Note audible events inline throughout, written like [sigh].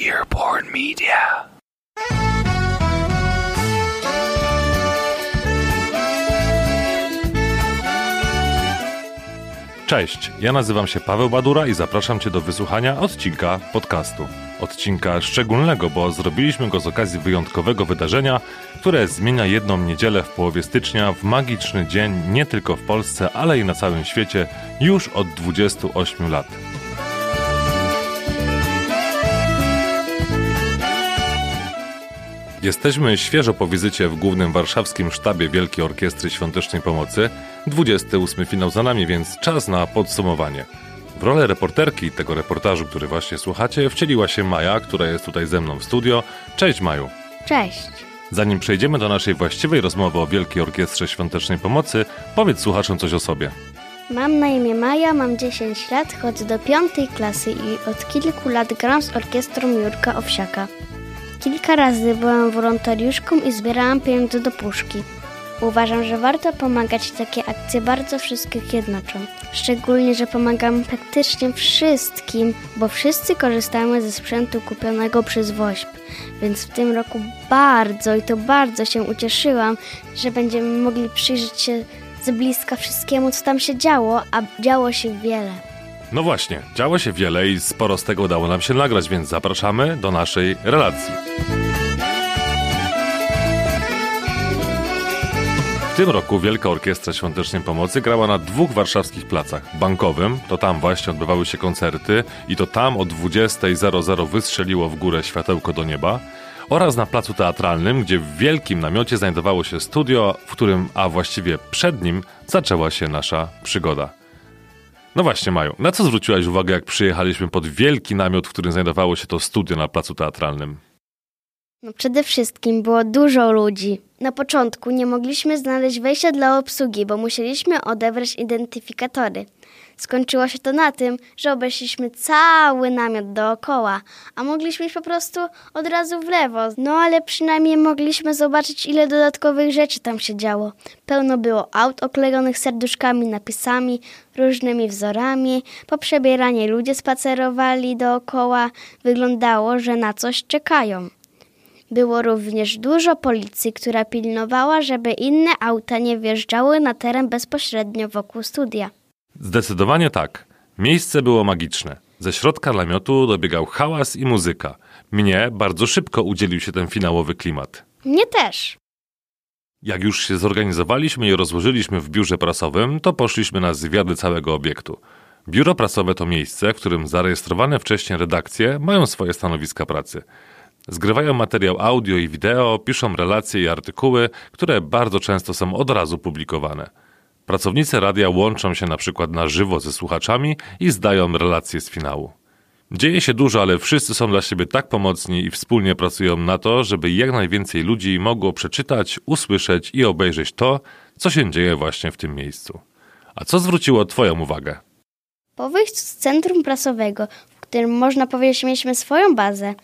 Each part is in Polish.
Earborn Media. Cześć, ja nazywam się Paweł Badura i zapraszam Cię do wysłuchania odcinka podcastu. Odcinka szczególnego, bo zrobiliśmy go z okazji wyjątkowego wydarzenia, które zmienia jedną niedzielę w połowie stycznia w magiczny dzień nie tylko w Polsce, ale i na całym świecie już od 28 lat. Jesteśmy świeżo po wizycie w głównym warszawskim sztabie Wielkiej Orkiestry Świątecznej Pomocy. 28 finał za nami, więc czas na podsumowanie. W rolę reporterki tego reportażu, który właśnie słuchacie, wcieliła się Maja, która jest tutaj ze mną w studio. Cześć Maju. Cześć. Zanim przejdziemy do naszej właściwej rozmowy o Wielkiej Orkiestrze Świątecznej Pomocy, powiedz słuchaczom coś o sobie. Mam na imię Maja, mam 10 lat, chodzę do piątej klasy i od kilku lat gram z orkiestrą Jurka Owsiaka. Kilka razy byłam wolontariuszką i zbierałam pieniądze do puszki. Uważam, że warto pomagać takie akcje bardzo wszystkich jednoczą. Szczególnie, że pomagamy praktycznie wszystkim, bo wszyscy korzystamy ze sprzętu kupionego przez WOŚP. Więc w tym roku bardzo i to bardzo się ucieszyłam, że będziemy mogli przyjrzeć się z bliska wszystkiemu, co tam się działo, a działo się wiele. No właśnie, działo się wiele i sporo z tego udało nam się nagrać, więc zapraszamy do naszej relacji. W tym roku Wielka Orkiestra Świątecznej Pomocy grała na dwóch warszawskich placach. Bankowym, to tam właśnie odbywały się koncerty i to tam o 20.00 wystrzeliło w górę światełko do nieba oraz na placu teatralnym, gdzie w wielkim namiocie znajdowało się studio, w którym, a właściwie przed nim, zaczęła się nasza przygoda. No właśnie, Maju, na co zwróciłaś uwagę, jak przyjechaliśmy pod wielki namiot, w którym znajdowało się to studio na placu teatralnym? No przede wszystkim było dużo ludzi. Na początku nie mogliśmy znaleźć wejścia dla obsługi, bo musieliśmy odebrać identyfikatory. Skończyło się to na tym, że obeszliśmy cały namiot dookoła, a mogliśmy iść po prostu od razu w lewo. No ale przynajmniej mogliśmy zobaczyć, ile dodatkowych rzeczy tam się działo. Pełno było aut oklejonych serduszkami, napisami, różnymi wzorami. Po przebieranie ludzie spacerowali dookoła. Wyglądało, że na coś czekają. Było również dużo policji, która pilnowała, żeby inne auta nie wjeżdżały na teren bezpośrednio wokół studia. Zdecydowanie tak. Miejsce było magiczne. Ze środka namiotu dobiegał hałas i muzyka. Mnie bardzo szybko udzielił się ten finałowy klimat. Mnie też. Jak już się zorganizowaliśmy i rozłożyliśmy w biurze prasowym, to poszliśmy na zwiady całego obiektu. Biuro prasowe to miejsce, w którym zarejestrowane wcześniej redakcje mają swoje stanowiska pracy. Zgrywają materiał audio i wideo, piszą relacje i artykuły, które bardzo często są od razu publikowane. Pracownicy radia łączą się na przykład na żywo ze słuchaczami i zdają relacje z finału. Dzieje się dużo, ale wszyscy są dla siebie tak pomocni i wspólnie pracują na to, żeby jak najwięcej ludzi mogło przeczytać, usłyszeć i obejrzeć to, co się dzieje właśnie w tym miejscu. A co zwróciło Twoją uwagę? Po wyjściu z centrum prasowego, w którym można powiedzieć mieliśmy swoją bazę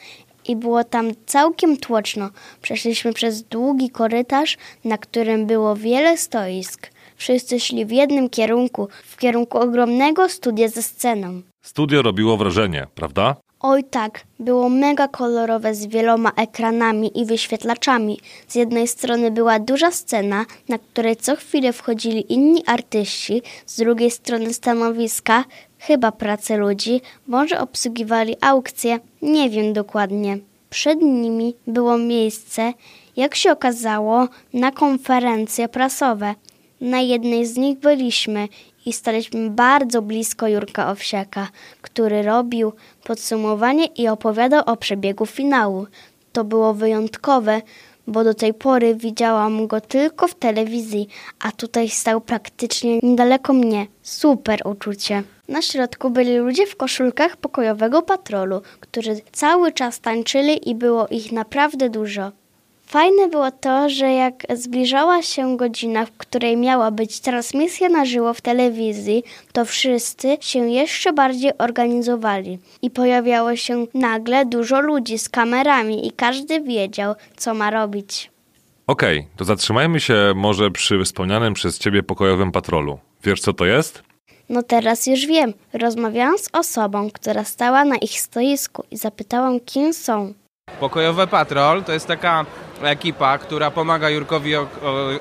i było tam całkiem tłoczno, przeszliśmy przez długi korytarz, na którym było wiele stoisk. Wszyscy szli w jednym kierunku, w kierunku ogromnego studia ze sceną. Studio robiło wrażenie, prawda? Oj tak, było mega kolorowe z wieloma ekranami i wyświetlaczami. Z jednej strony była duża scena, na której co chwilę wchodzili inni artyści, z drugiej strony stanowiska, chyba prace ludzi, może obsługiwali aukcje, nie wiem dokładnie. Przed nimi było miejsce, jak się okazało, na konferencje prasowe. Na jednej z nich byliśmy i staliśmy bardzo blisko Jurka Owsiaka, który robił podsumowanie i opowiadał o przebiegu finału. To było wyjątkowe, bo do tej pory widziałam go tylko w telewizji, a tutaj stał praktycznie niedaleko mnie. Super uczucie. Na środku byli ludzie w koszulkach pokojowego patrolu, którzy cały czas tańczyli i było ich naprawdę dużo. Fajne było to, że jak zbliżała się godzina, w której miała być transmisja na żywo w telewizji, to wszyscy się jeszcze bardziej organizowali i pojawiało się nagle dużo ludzi z kamerami i każdy wiedział, co ma robić. Okej, okay, to zatrzymajmy się może przy wspomnianym przez ciebie pokojowym patrolu. Wiesz co to jest? No teraz już wiem. Rozmawiałam z osobą, która stała na ich stoisku i zapytałam, kim są. Pokojowe Patrol to jest taka ekipa, która pomaga Jurkowi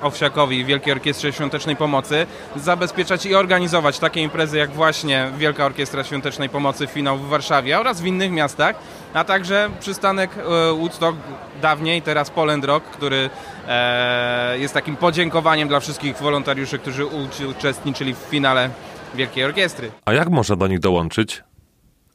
Owsiakowi, Wielkiej Orkiestrze Świątecznej Pomocy, zabezpieczać i organizować takie imprezy jak właśnie Wielka Orkiestra Świątecznej Pomocy finał w Warszawie oraz w innych miastach, a także przystanek e, Woodstock dawniej, teraz Poland Rock, który e, jest takim podziękowaniem dla wszystkich wolontariuszy, którzy uczestniczyli w finale Wielkiej Orkiestry. A jak można do nich dołączyć?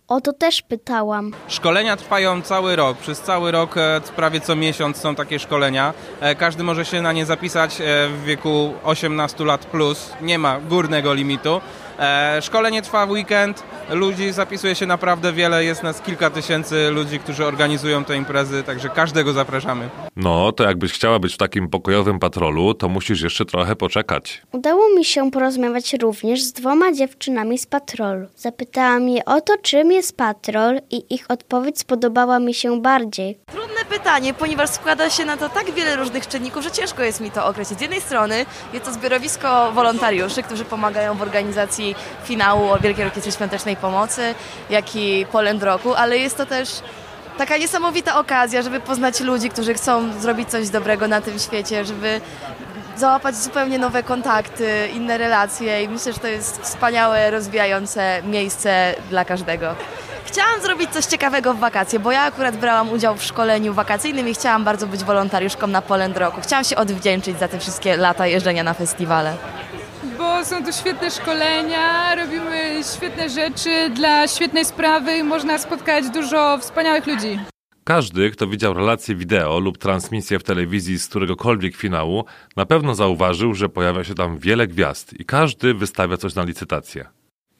O to też pytałam. Szkolenia trwają cały rok. Przez cały rok, e, prawie co miesiąc są takie szkolenia. E, Każdy może się na nie zapisać e, w wieku 18 lat plus. Nie ma górnego limitu. E, Szkolenie trwa w weekend. Ludzi zapisuje się naprawdę wiele. Jest nas kilka tysięcy ludzi, którzy organizują te imprezy, także każdego zapraszamy. No, to jakbyś chciała być w takim pokojowym patrolu, to musisz jeszcze trochę poczekać. Udało mi się porozmawiać również z dwoma dziewczynami z patrolu. Zapytałam je o to, czym jest patrol i ich odpowiedź spodobała mi się bardziej. Trudne pytanie, ponieważ składa się na to tak wiele różnych czynników, że ciężko jest mi to określić. Z jednej strony jest to zbiorowisko wolontariuszy, którzy pomagają w organizacji finału o Wielkiej Orkiestrze Świątecznej Pomocy, jak i Poland Roku, ale jest to też taka niesamowita okazja, żeby poznać ludzi, którzy chcą zrobić coś dobrego na tym świecie, żeby załapać zupełnie nowe kontakty, inne relacje i myślę, że to jest wspaniałe, rozwijające miejsce dla każdego. Chciałam zrobić coś ciekawego w wakacje, bo ja akurat brałam udział w szkoleniu wakacyjnym i chciałam bardzo być wolontariuszką na Poland Roku. Chciałam się odwdzięczyć za te wszystkie lata jeżdżenia na festiwale. Bo są tu świetne szkolenia, robimy świetne rzeczy dla świetnej sprawy i można spotkać dużo wspaniałych ludzi. Każdy, kto widział relację wideo lub transmisję w telewizji z któregokolwiek finału, na pewno zauważył, że pojawia się tam wiele gwiazd i każdy wystawia coś na licytację.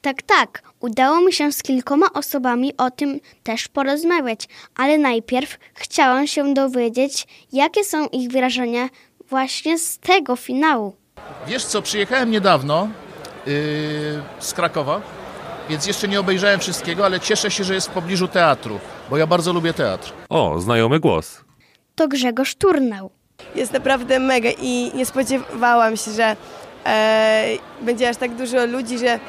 Tak, tak, udało mi się z kilkoma osobami o tym też porozmawiać, ale najpierw chciałam się dowiedzieć, jakie są ich wrażenia właśnie z tego finału. Wiesz co, przyjechałem niedawno yy, z Krakowa, więc jeszcze nie obejrzałem wszystkiego, ale cieszę się, że jest w pobliżu teatru, bo ja bardzo lubię teatr. O, znajomy głos. To Grzegorz Turnał. jest naprawdę mega i nie spodziewałam się, że e, będzie aż tak dużo ludzi, że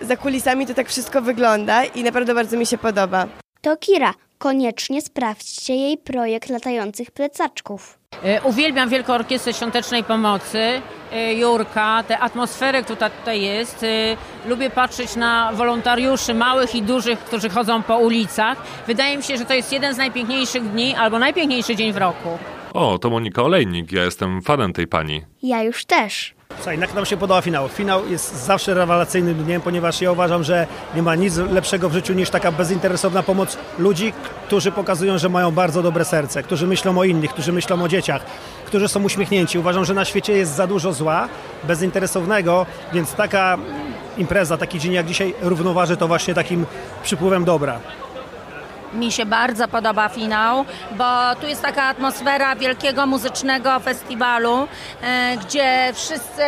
za kulisami to tak wszystko wygląda i naprawdę bardzo mi się podoba. To Kira. Koniecznie sprawdźcie jej projekt latających plecaczków. E, Uwielbiam Wielką Orkiestrę Świątecznej Pomocy, e, Jurka, tę atmosferę, która tutaj jest. E, Lubię patrzeć na wolontariuszy małych i dużych, którzy chodzą po ulicach. Wydaje mi się, że to jest jeden z najpiękniejszych dni albo najpiękniejszy dzień w roku. O, to Monika Olejnik, ja jestem fanem tej pani. Ja już też. Słuchaj, jak nam się podoba finał? Finał jest zawsze rewelacyjnym dniem, ponieważ ja uważam, że nie ma nic lepszego w życiu niż taka bezinteresowna pomoc ludzi, którzy pokazują, że mają bardzo dobre serce, którzy myślą o innych, którzy myślą o dzieciach, którzy są uśmiechnięci. Uważam, że na świecie jest za dużo zła, bezinteresownego, więc taka impreza, taki dzień jak dzisiaj równoważy to właśnie takim przypływem dobra. Mi się bardzo podoba finał, bo tu jest taka atmosfera wielkiego muzycznego festiwalu, e, gdzie wszyscy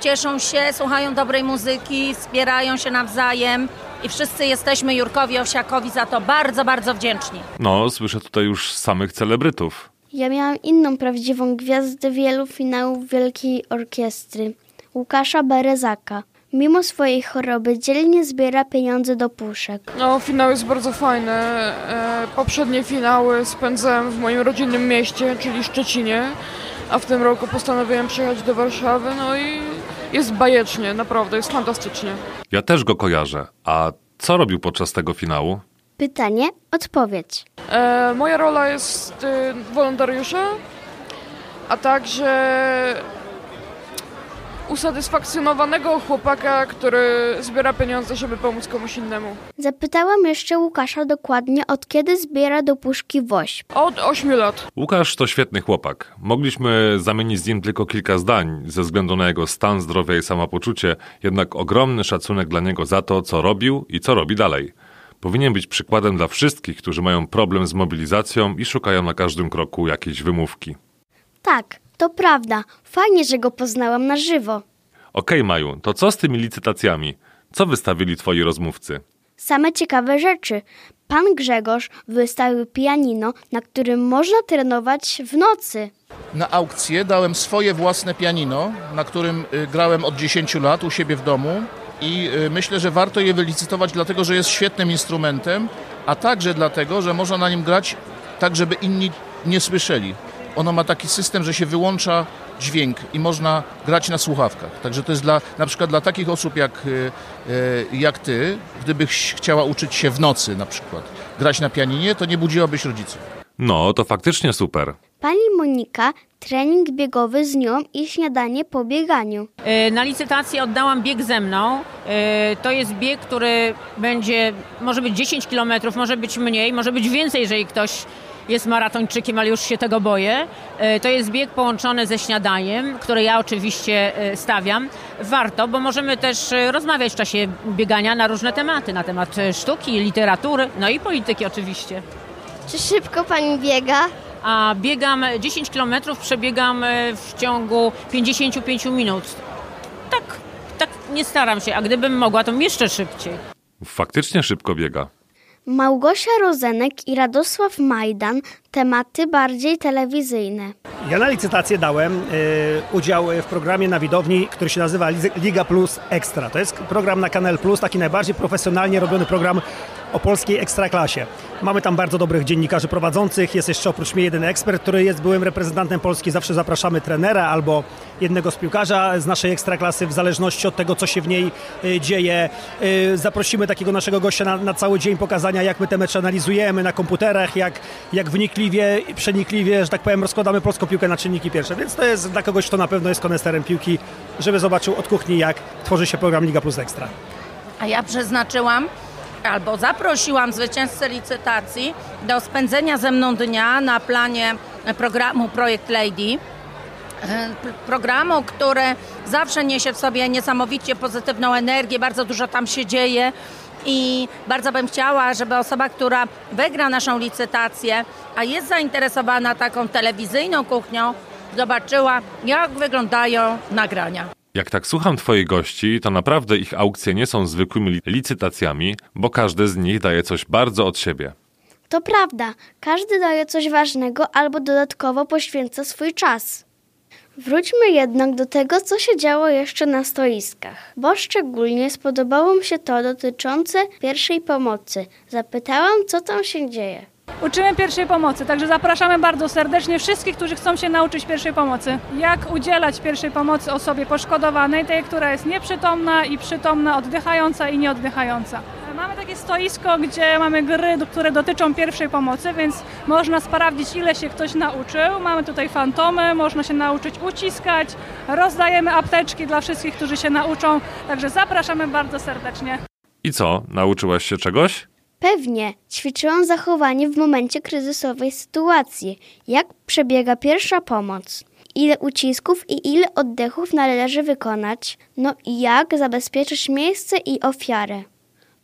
cieszą się, słuchają dobrej muzyki, wspierają się nawzajem i wszyscy jesteśmy Jurkowi Owsiakowi za to bardzo, bardzo wdzięczni. No, słyszę tutaj już samych celebrytów. Ja miałam inną prawdziwą gwiazdę wielu finałów Wielkiej Orkiestry. Łukasza Berezaka. Mimo swojej choroby dzielnie zbiera pieniądze do puszek. No, finał jest bardzo fajny. E, poprzednie finały spędzałem w moim rodzinnym mieście, czyli Szczecinie, a w tym roku postanowiłem przyjechać do Warszawy, no i jest bajecznie, naprawdę, jest fantastycznie. Ja też go kojarzę. A co robił podczas tego finału? Pytanie, odpowiedź. E, moja rola jest e, wolontariusza, a także usatysfakcjonowanego chłopaka, który zbiera pieniądze, żeby pomóc komuś innemu. Zapytałam jeszcze Łukasza dokładnie, od kiedy zbiera do puszki woźb. Od 8 lat. Łukasz to świetny chłopak. Mogliśmy zamienić z nim tylko kilka zdań ze względu na jego stan zdrowia i samopoczucie, jednak ogromny szacunek dla niego za to, co robił i co robi dalej. Powinien być przykładem dla wszystkich, którzy mają problem z mobilizacją i szukają na każdym kroku jakiejś wymówki. Tak, to prawda. Fajnie, że go poznałam na żywo. Okej, Maju, to co z tymi licytacjami? Co wystawili twoi rozmówcy? Same ciekawe rzeczy. Pan Grzegorz wystawił pianino, na którym można trenować w nocy. Na aukcję dałem swoje własne pianino, na którym y, grałem od 10 lat u siebie w domu i y, myślę, że warto je wylicytować, dlatego że jest świetnym instrumentem, a także dlatego, że można na nim grać tak, żeby inni nie słyszeli. Ono ma taki system, że się wyłącza dźwięk i można grać na słuchawkach. Także to jest dla, na przykład dla takich osób jak, y, y, jak ty, gdybyś chciała uczyć się w nocy na przykład grać na pianinie, to nie budziłabyś rodziców. No, to faktycznie super. Pani Monika, trening biegowy z nią i śniadanie po bieganiu. E, Na licytację oddałam bieg ze mną. E, To jest bieg, który będzie, może być 10 km, może być mniej, może być więcej, jeżeli ktoś jest maratończykiem, ale już się tego boję. E, To jest bieg połączony ze śniadaniem, które ja oczywiście e, stawiam. Warto, bo możemy też e, rozmawiać w czasie biegania na różne tematy, na temat sztuki, literatury, no i polityki oczywiście. Czy szybko pani biega? A biegam 10 km, przebiegam w ciągu 55 minut. Tak, tak nie staram się, a gdybym mogła, to jeszcze szybciej. Faktycznie szybko biega. Małgosia Rozenek i Radosław Majdan, tematy bardziej telewizyjne. Ja na licytację dałem y, udział w programie na widowni, który się nazywa Liga Plus Extra. To jest program na Kanal Plus, taki najbardziej profesjonalnie robiony program o polskiej ekstraklasie. Mamy tam bardzo dobrych dziennikarzy prowadzących, jest jeszcze oprócz mnie jeden ekspert, który jest byłym reprezentantem Polski. Zawsze zapraszamy trenera albo jednego z piłkarza z naszej ekstraklasy w zależności od tego, co się w niej y, dzieje. Y, Zaprosimy takiego naszego gościa na, na cały dzień pokazania, jak my te mecze analizujemy na komputerach, jak, jak wnikliwie przenikliwie, że tak powiem, rozkładamy polską piłkę na czynniki pierwsze. Więc to jest dla kogoś, kto na pewno jest konesterem piłki, żeby zobaczył od kuchni, jak tworzy się program Liga Plus Ekstra. A ja przeznaczyłam albo zaprosiłam zwycięzcę licytacji do spędzenia ze mną dnia na planie programu Projekt Lady. E, Programu, który zawsze niesie w sobie niesamowicie pozytywną energię, bardzo dużo tam się dzieje i bardzo bym chciała, żeby osoba, która wygra naszą licytację, a jest zainteresowana taką telewizyjną kuchnią, zobaczyła, jak wyglądają nagrania. Jak tak słucham Twoich gości, to naprawdę ich aukcje nie są zwykłymi li- licytacjami, bo każdy z nich daje coś bardzo od siebie. To prawda, każdy daje coś ważnego albo dodatkowo poświęca swój czas. Wróćmy jednak do tego, co się działo jeszcze na stoiskach, bo szczególnie spodobało mi się to dotyczące pierwszej pomocy. Zapytałam, co tam się dzieje. Uczymy pierwszej pomocy, także zapraszamy bardzo serdecznie wszystkich, którzy chcą się nauczyć pierwszej pomocy. Jak udzielać pierwszej pomocy osobie poszkodowanej, tej, która jest nieprzytomna i przytomna, oddychająca i nieoddychająca. Mamy takie stoisko, gdzie mamy gry, które dotyczą pierwszej pomocy, więc można sprawdzić, ile się ktoś nauczył. Mamy tutaj fantomy, można się nauczyć uciskać, rozdajemy apteczki dla wszystkich, którzy się nauczą, także zapraszamy bardzo serdecznie. I co, nauczyłaś się czegoś? Pewnie ćwiczyłam zachowanie w momencie kryzysowej sytuacji. Jak przebiega pierwsza pomoc? Ile ucisków i ile oddechów należy wykonać? No i jak zabezpieczyć miejsce i ofiarę?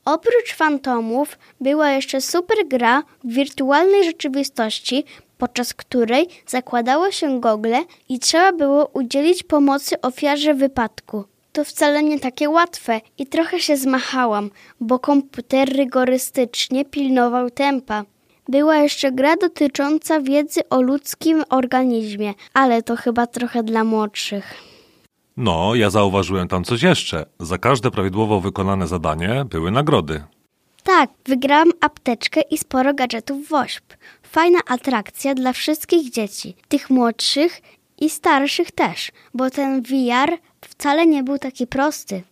Oprócz fantomów była jeszcze super gra w wirtualnej rzeczywistości, podczas której zakładało się gogle i trzeba było udzielić pomocy ofiarze wypadku. To wcale nie takie łatwe i trochę się zmachałam, bo komputer rygorystycznie pilnował tempa. Była jeszcze gra dotycząca wiedzy o ludzkim organizmie, ale to chyba trochę dla młodszych. No, ja zauważyłem tam coś jeszcze. Za każde prawidłowo wykonane zadanie były nagrody. Tak, wygrałam apteczkę i sporo gadżetów WOŚP. Fajna atrakcja dla wszystkich dzieci, tych młodszych i starszych też, bo ten VR wcale nie był taki prosty.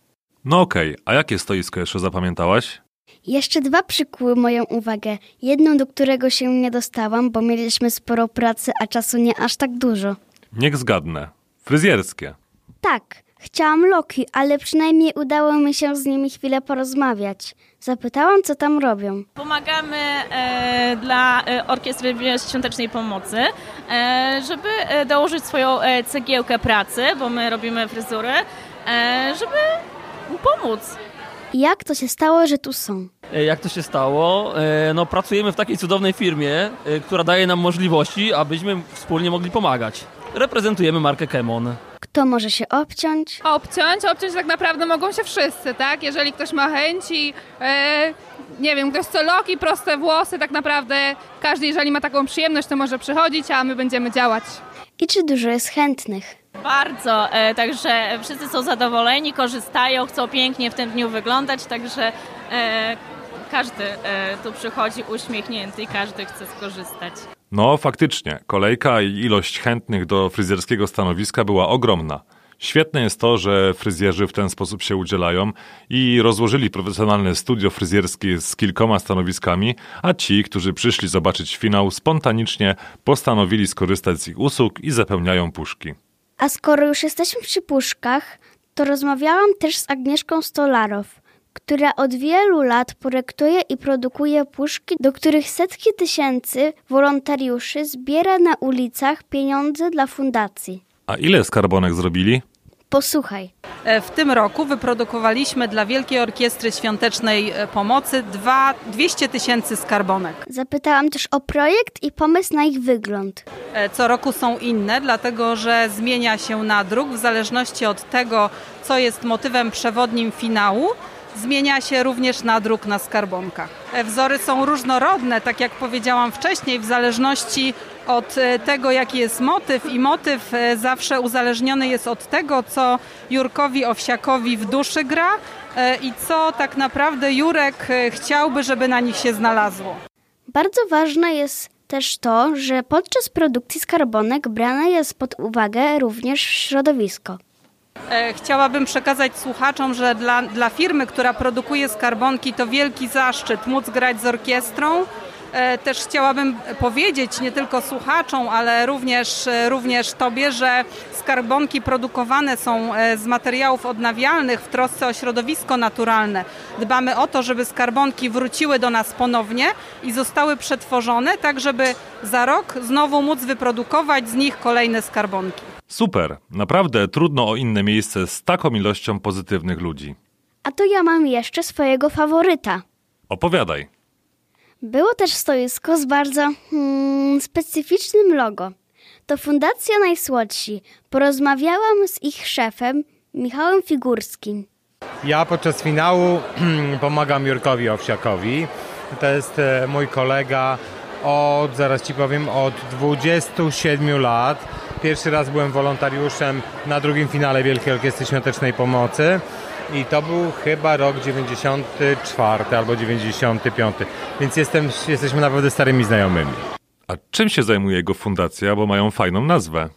No okej, a jakie stoisko jeszcze zapamiętałaś? Jeszcze dwa przykuły moją uwagę. Jedno, do którego się nie dostałam, bo mieliśmy sporo pracy, a czasu nie aż tak dużo. Niech zgadnę. Fryzjerskie. Tak, chciałam Loki, ale przynajmniej udało mi się z nimi chwilę porozmawiać. Zapytałam, co tam robią. Pomagamy e, dla e, Orkiestry Świątecznej Pomocy, e, żeby e, dołożyć swoją e, cegiełkę pracy, bo my robimy fryzury, e, żeby pomóc. Jak to się stało, że tu są? Jak to się stało? No, pracujemy w takiej cudownej firmie, która daje nam możliwości, abyśmy wspólnie mogli pomagać. Reprezentujemy markę Kemon. Kto może się obciąć? Obciąć, obciąć tak naprawdę mogą się wszyscy, tak? Jeżeli ktoś ma chęci, e, nie wiem, ktoś chce loki, proste włosy, tak naprawdę każdy, jeżeli ma taką przyjemność, to może przychodzić, a my będziemy działać. I czy dużo jest chętnych? Bardzo, e, także wszyscy są zadowoleni, korzystają, chcą pięknie w tym dniu wyglądać, także e, każdy e, tu przychodzi uśmiechnięty i każdy chce skorzystać. No, faktycznie, kolejka i ilość chętnych do fryzjerskiego stanowiska była ogromna. Świetne jest to, że fryzjerzy w ten sposób się udzielają i rozłożyli profesjonalne studio fryzjerskie z kilkoma stanowiskami, a ci, którzy przyszli zobaczyć finał, spontanicznie postanowili skorzystać z ich usług i zapełniają puszki. A skoro już jesteśmy przy puszkach, to rozmawiałam też z Agnieszką Stolarow, która od wielu lat projektuje i produkuje puszki, do których setki tysięcy wolontariuszy zbiera na ulicach pieniądze dla fundacji. A ile skarbonek zrobili? Posłuchaj. E, W tym roku wyprodukowaliśmy dla Wielkiej Orkiestry Świątecznej e, Pomocy dwa, 200 tysięcy skarbonek. Zapytałam też o projekt i pomysł na ich wygląd. E, Co roku są inne, dlatego że zmienia się nadruk w zależności od tego, co jest motywem przewodnim finału. Zmienia się również nadruk na skarbonkach. E, Wzory są różnorodne, tak jak powiedziałam wcześniej, w zależności od e, tego, jaki jest motyw i motyw e, zawsze uzależniony jest od tego, co Jurkowi Owsiakowi w duszy gra i co tak naprawdę Jurek chciałby, żeby na nich się znalazło. Bardzo ważne jest też to, że podczas produkcji skarbonek brane jest pod uwagę również środowisko. E, Chciałabym przekazać słuchaczom, że dla, dla firmy, która produkuje skarbonki, to wielki zaszczyt móc grać z orkiestrą. E, Też chciałabym powiedzieć nie tylko słuchaczom, ale również, e, również Tobie, że skarbonki produkowane są z materiałów odnawialnych w trosce o środowisko naturalne. Dbamy o to, żeby skarbonki wróciły do nas ponownie i zostały przetworzone, tak żeby za rok znowu móc wyprodukować z nich kolejne skarbonki. Super, naprawdę trudno o inne miejsce z taką ilością pozytywnych ludzi. A to ja mam jeszcze swojego faworyta. Opowiadaj. Było też stoisko z bardzo hmm, specyficznym logo. To Fundacja Najsłodsi. Porozmawiałam z ich szefem, Michałem Figurskim. Ja podczas finału pomagam Jurkowi Owsiakowi. To jest e, mój kolega od, zaraz Ci powiem, od 27 lat. Pierwszy raz byłem wolontariuszem na drugim finale Wielkiej Orkiestry Świątecznej Pomocy. I to był chyba rok 94 albo 95, więc jestem, jesteśmy naprawdę starymi znajomymi. A czym się zajmuje jego fundacja, bo mają fajną nazwę?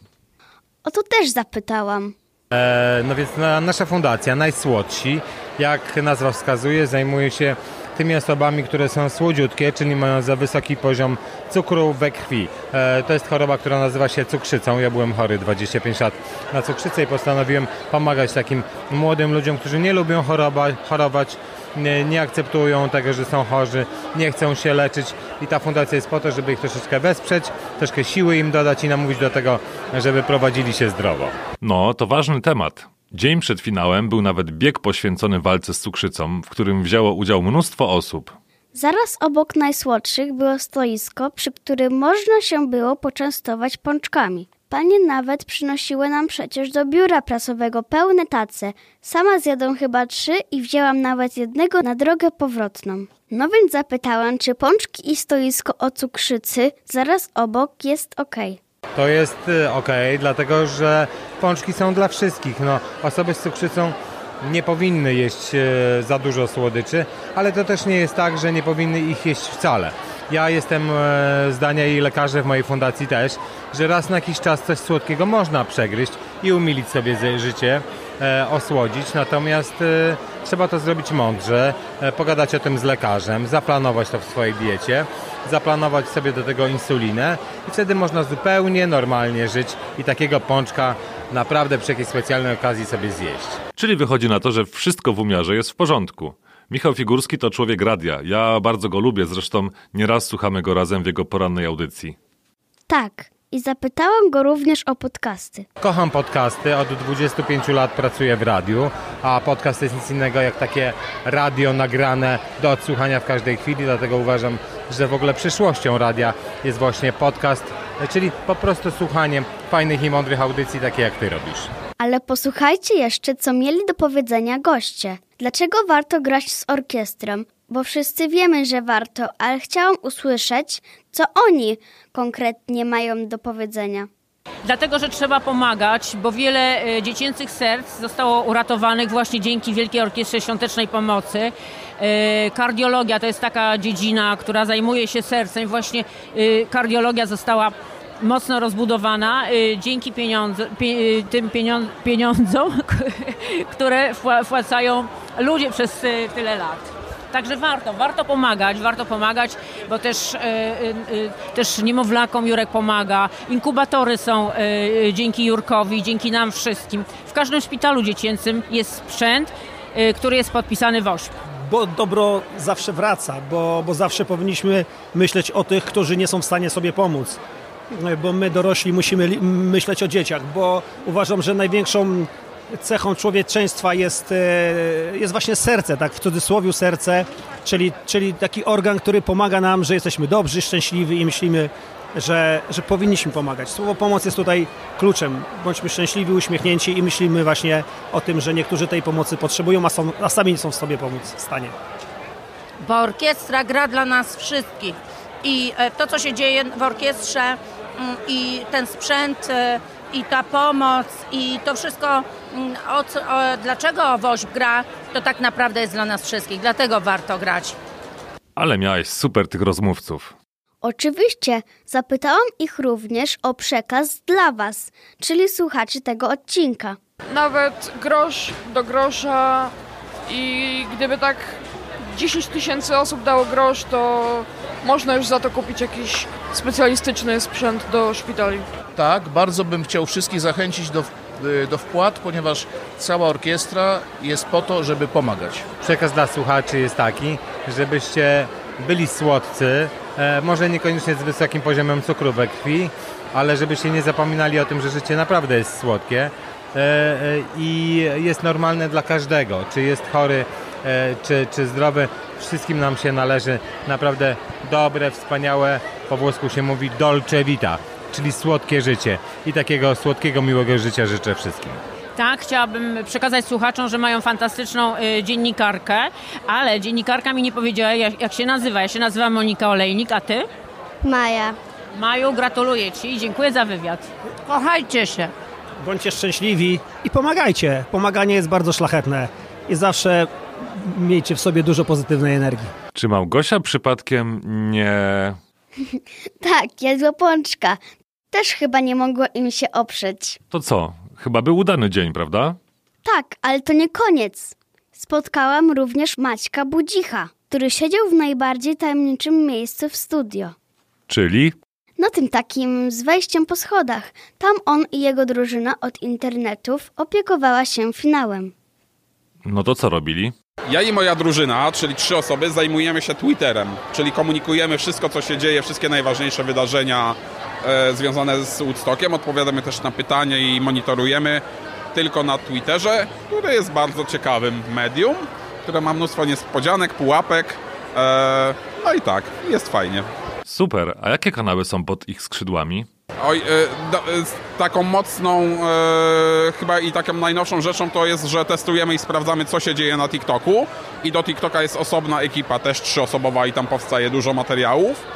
O to też zapytałam. E, no więc na, nasza fundacja, Najsłodsi, jak nazwa wskazuje, zajmuje się tymi osobami, które są słodziutkie, czyli mają za wysoki poziom cukru we krwi. E, to jest choroba, która nazywa się cukrzycą. Ja byłem chory 25 lat na cukrzycę i postanowiłem pomagać takim młodym ludziom, którzy nie lubią choroba, chorować, nie, nie akceptują tego, że są chorzy, nie chcą się leczyć i ta fundacja jest po to, żeby ich troszeczkę wesprzeć, troszkę siły im dodać i namówić do tego, żeby prowadzili się zdrowo. No, to ważny temat. Dzień przed finałem był nawet bieg poświęcony walce z cukrzycą, w którym wzięło udział mnóstwo osób. Zaraz obok najsłodszych było stoisko, przy którym można się było poczęstować pączkami. Panie nawet przynosiły nam przecież do biura prasowego pełne tace. Sama zjadłam chyba trzy i wzięłam nawet jednego na drogę powrotną. No więc zapytałam, czy pączki i stoisko o cukrzycy zaraz obok jest okej. To jest ok, dlatego że pączki są dla wszystkich. No, osoby z cukrzycą nie powinny jeść e, za dużo słodyczy, ale to też nie jest tak, że nie powinny ich jeść wcale. Ja jestem e, zdania i lekarze w mojej fundacji też, że raz na jakiś czas coś słodkiego można przegryźć i umilić sobie życie, e, osłodzić, natomiast trzeba to zrobić mądrze, pogadać o tym z lekarzem, zaplanować to w swojej diecie, zaplanować sobie do tego insulinę i wtedy można zupełnie normalnie żyć i takiego pączka naprawdę przy jakiejś specjalnej okazji sobie zjeść. Czyli wychodzi na to, że wszystko w umiarze jest w porządku. Michał Figurski to człowiek radia. Ja bardzo go lubię, zresztą nieraz słuchamy go razem w jego porannej audycji. Tak, i zapytałam go również o podcasty. Kocham podcasty, od 25 lat pracuję w radiu, a podcast to jest nic innego jak takie radio nagrane do odsłuchania w każdej chwili, dlatego uważam, że w ogóle przyszłością radia jest właśnie podcast, czyli po prostu słuchanie fajnych i mądrych audycji, takie jak ty robisz. Ale posłuchajcie jeszcze, co mieli do powiedzenia goście. Dlaczego warto grać z orkiestrą? Bo wszyscy wiemy, że warto, ale chciałam usłyszeć, co oni konkretnie mają do powiedzenia. Dlatego, że trzeba pomagać, bo wiele e, dziecięcych serc zostało uratowanych właśnie dzięki Wielkiej Orkiestrze Świątecznej Pomocy. E, Kardiologia to jest taka dziedzina, która zajmuje się sercem. Właśnie e, kardiologia została mocno rozbudowana e, dzięki tym pieniądz, pieniądzom, [laughs] które wpła- wpłacają ludzie przez tyle lat. Także warto, warto pomagać, warto pomagać, bo też, też niemowlakom Jurek pomaga. Inkubatory są dzięki Jurkowi, dzięki nam wszystkim. W każdym szpitalu dziecięcym jest sprzęt, który jest podpisany WOŚP. Bo dobro zawsze wraca, bo, bo zawsze powinniśmy myśleć o tych, którzy nie są w stanie sobie pomóc. Bo my dorośli musimy myśleć o dzieciach, bo uważam, że największą cechą człowieczeństwa jest, e, jest właśnie serce, tak w cudzysłowie serce, czyli, czyli taki organ, który pomaga nam, że jesteśmy dobrzy, szczęśliwi i myślimy, że, że powinniśmy pomagać. Słowo pomoc jest tutaj kluczem. Bądźmy szczęśliwi, uśmiechnięci i myślimy właśnie o tym, że niektórzy tej pomocy potrzebują, a, są, a sami nie są w sobie pomóc w stanie. Bo orkiestra gra dla nas wszystkich. I e, to, co się dzieje w orkiestrze mm, i ten sprzęt e, i ta pomoc i to wszystko, mm, o, co- o, dlaczego WOŚP gra, to tak naprawdę jest dla nas wszystkich. Dlatego warto grać. Ale miałeś super tych rozmówców. Oczywiście, zapytałam ich również o przekaz dla Was, czyli słuchaczy tego odcinka. Nawet grosz do grosza i gdyby tak 10 tysięcy osób dało grosz, to można już za to kupić jakiś specjalistyczny sprzęt do szpitali. Tak, bardzo bym chciał wszystkich zachęcić do, y, do wpłat, ponieważ cała orkiestra jest po to, żeby pomagać. Przekaz dla słuchaczy jest taki, żebyście byli słodcy, e, może niekoniecznie z wysokim poziomem cukru we krwi, ale żebyście nie zapominali o tym, że życie naprawdę jest słodkie e, e, i jest normalne dla każdego, czy jest chory, czy, czy zdrowy. Wszystkim nam się należy naprawdę dobre, wspaniałe, po włosku się mówi dolce vita, czyli słodkie życie. I takiego słodkiego, miłego życia życzę wszystkim. Tak, chciałabym przekazać słuchaczom, że mają fantastyczną y, dziennikarkę, ale dziennikarka mi nie powiedziała, jak, jak się nazywa. Ja się nazywam Monika Olejnik, a ty? Maja. Maju, gratuluję Ci i dziękuję za wywiad. Kochajcie się. Bądźcie szczęśliwi i pomagajcie. Pomaganie jest bardzo szlachetne i zawsze miejcie w sobie dużo pozytywnej energii. Czy Małgosia przypadkiem nie... [laughs] Tak, jadła pączka. Też chyba nie mogło im się oprzeć. To co? Chyba był udany dzień, prawda? Tak, ale to nie koniec. Spotkałam również Maćka Budzicha, który siedział w najbardziej tajemniczym miejscu w studio. Czyli? No tym takim z wejściem po schodach. Tam on i jego drużyna od internetów opiekowała się finałem. No to co robili? Ja i moja drużyna, czyli trzy osoby, zajmujemy się Twitterem, czyli komunikujemy wszystko, co się dzieje, wszystkie najważniejsze wydarzenia związane z Woodstockiem. Odpowiadamy też na pytania i monitorujemy tylko na Twitterze, który jest bardzo ciekawym medium, które ma mnóstwo niespodzianek, pułapek. E, no i tak, jest fajnie. Super. A jakie kanały są pod ich skrzydłami? Oj, e, e, taką mocną, e, chyba i taką najnowszą rzeczą to jest, że testujemy i sprawdzamy, co się dzieje na TikToku. I do TikToka jest osobna ekipa, też trzyosobowa i tam powstaje dużo materiałów.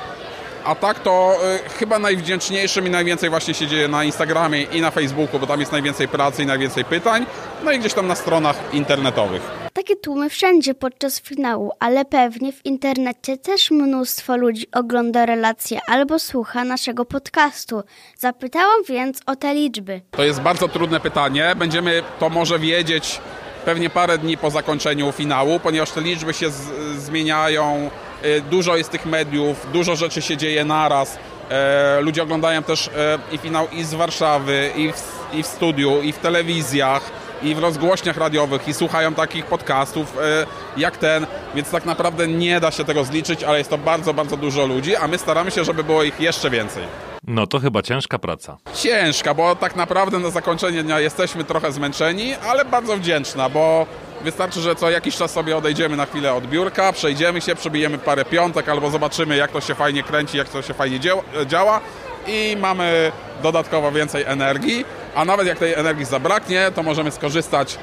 A tak to e, chyba najwdzięczniejszym i najwięcej właśnie się dzieje na Instagramie i na Facebooku, bo tam jest najwięcej pracy i najwięcej pytań. No i gdzieś tam na stronach internetowych. Takie tłumy wszędzie podczas finału, ale pewnie w internecie też mnóstwo ludzi ogląda relacje albo słucha naszego podcastu. Zapytałam więc o te liczby. To jest bardzo trudne pytanie. Będziemy to może wiedzieć pewnie parę dni po zakończeniu finału, ponieważ te liczby się zmieniają. Y, Dużo jest tych mediów, dużo rzeczy się dzieje naraz. E, Ludzie oglądają też e, i finał i z Warszawy, i w, i w studiu, i w telewizjach, i w rozgłośniach radiowych, i słuchają takich podcastów e, jak ten, więc tak naprawdę nie da się tego zliczyć, ale jest to bardzo, bardzo dużo ludzi, a my staramy się, żeby było ich jeszcze więcej. No to chyba ciężka praca. Ciężka, bo tak naprawdę na zakończenie dnia jesteśmy trochę zmęczeni, ale bardzo wdzięczna, bo wystarczy, że co jakiś czas sobie odejdziemy na chwilę od biurka, przejdziemy się, przebijemy parę piątek albo zobaczymy jak to się fajnie kręci, jak to się fajnie dzieł- działa i mamy dodatkowo więcej energii, a nawet jak tej energii zabraknie, to możemy skorzystać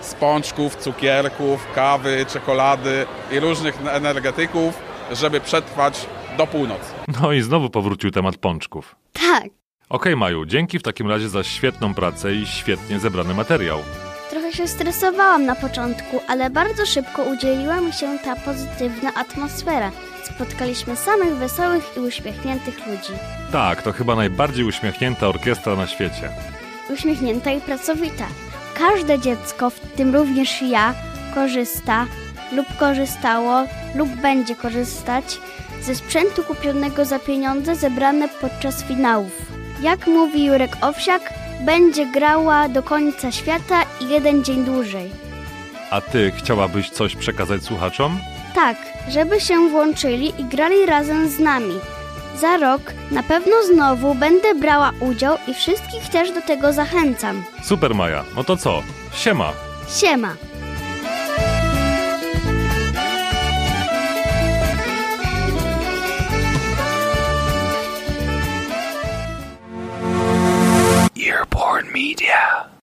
z pączków, cukierków, kawy, czekolady i różnych energetyków, żeby przetrwać do północy. No i znowu powrócił temat pączków. Tak, Okej, Maju, dzięki w takim razie za świetną pracę i świetnie zebrany materiał. Się stresowałam na początku, ale bardzo szybko udzieliła mi się ta pozytywna atmosfera. Spotkaliśmy samych wesołych i uśmiechniętych ludzi. Tak, to chyba najbardziej uśmiechnięta orkiestra na świecie. Uśmiechnięta i pracowita. Każde dziecko, w tym również ja, korzysta lub korzystało lub będzie korzystać ze sprzętu kupionego za pieniądze zebrane podczas finałów. Jak mówi Jurek Owsiak, będzie grała do końca świata i jeden dzień dłużej. A ty chciałabyś coś przekazać słuchaczom? Tak, żeby się włączyli i grali razem z nami. Za rok na pewno znowu będę brała udział i wszystkich też do tego zachęcam. Super, Maja. No to co? Siema! Siema! Earborn Media.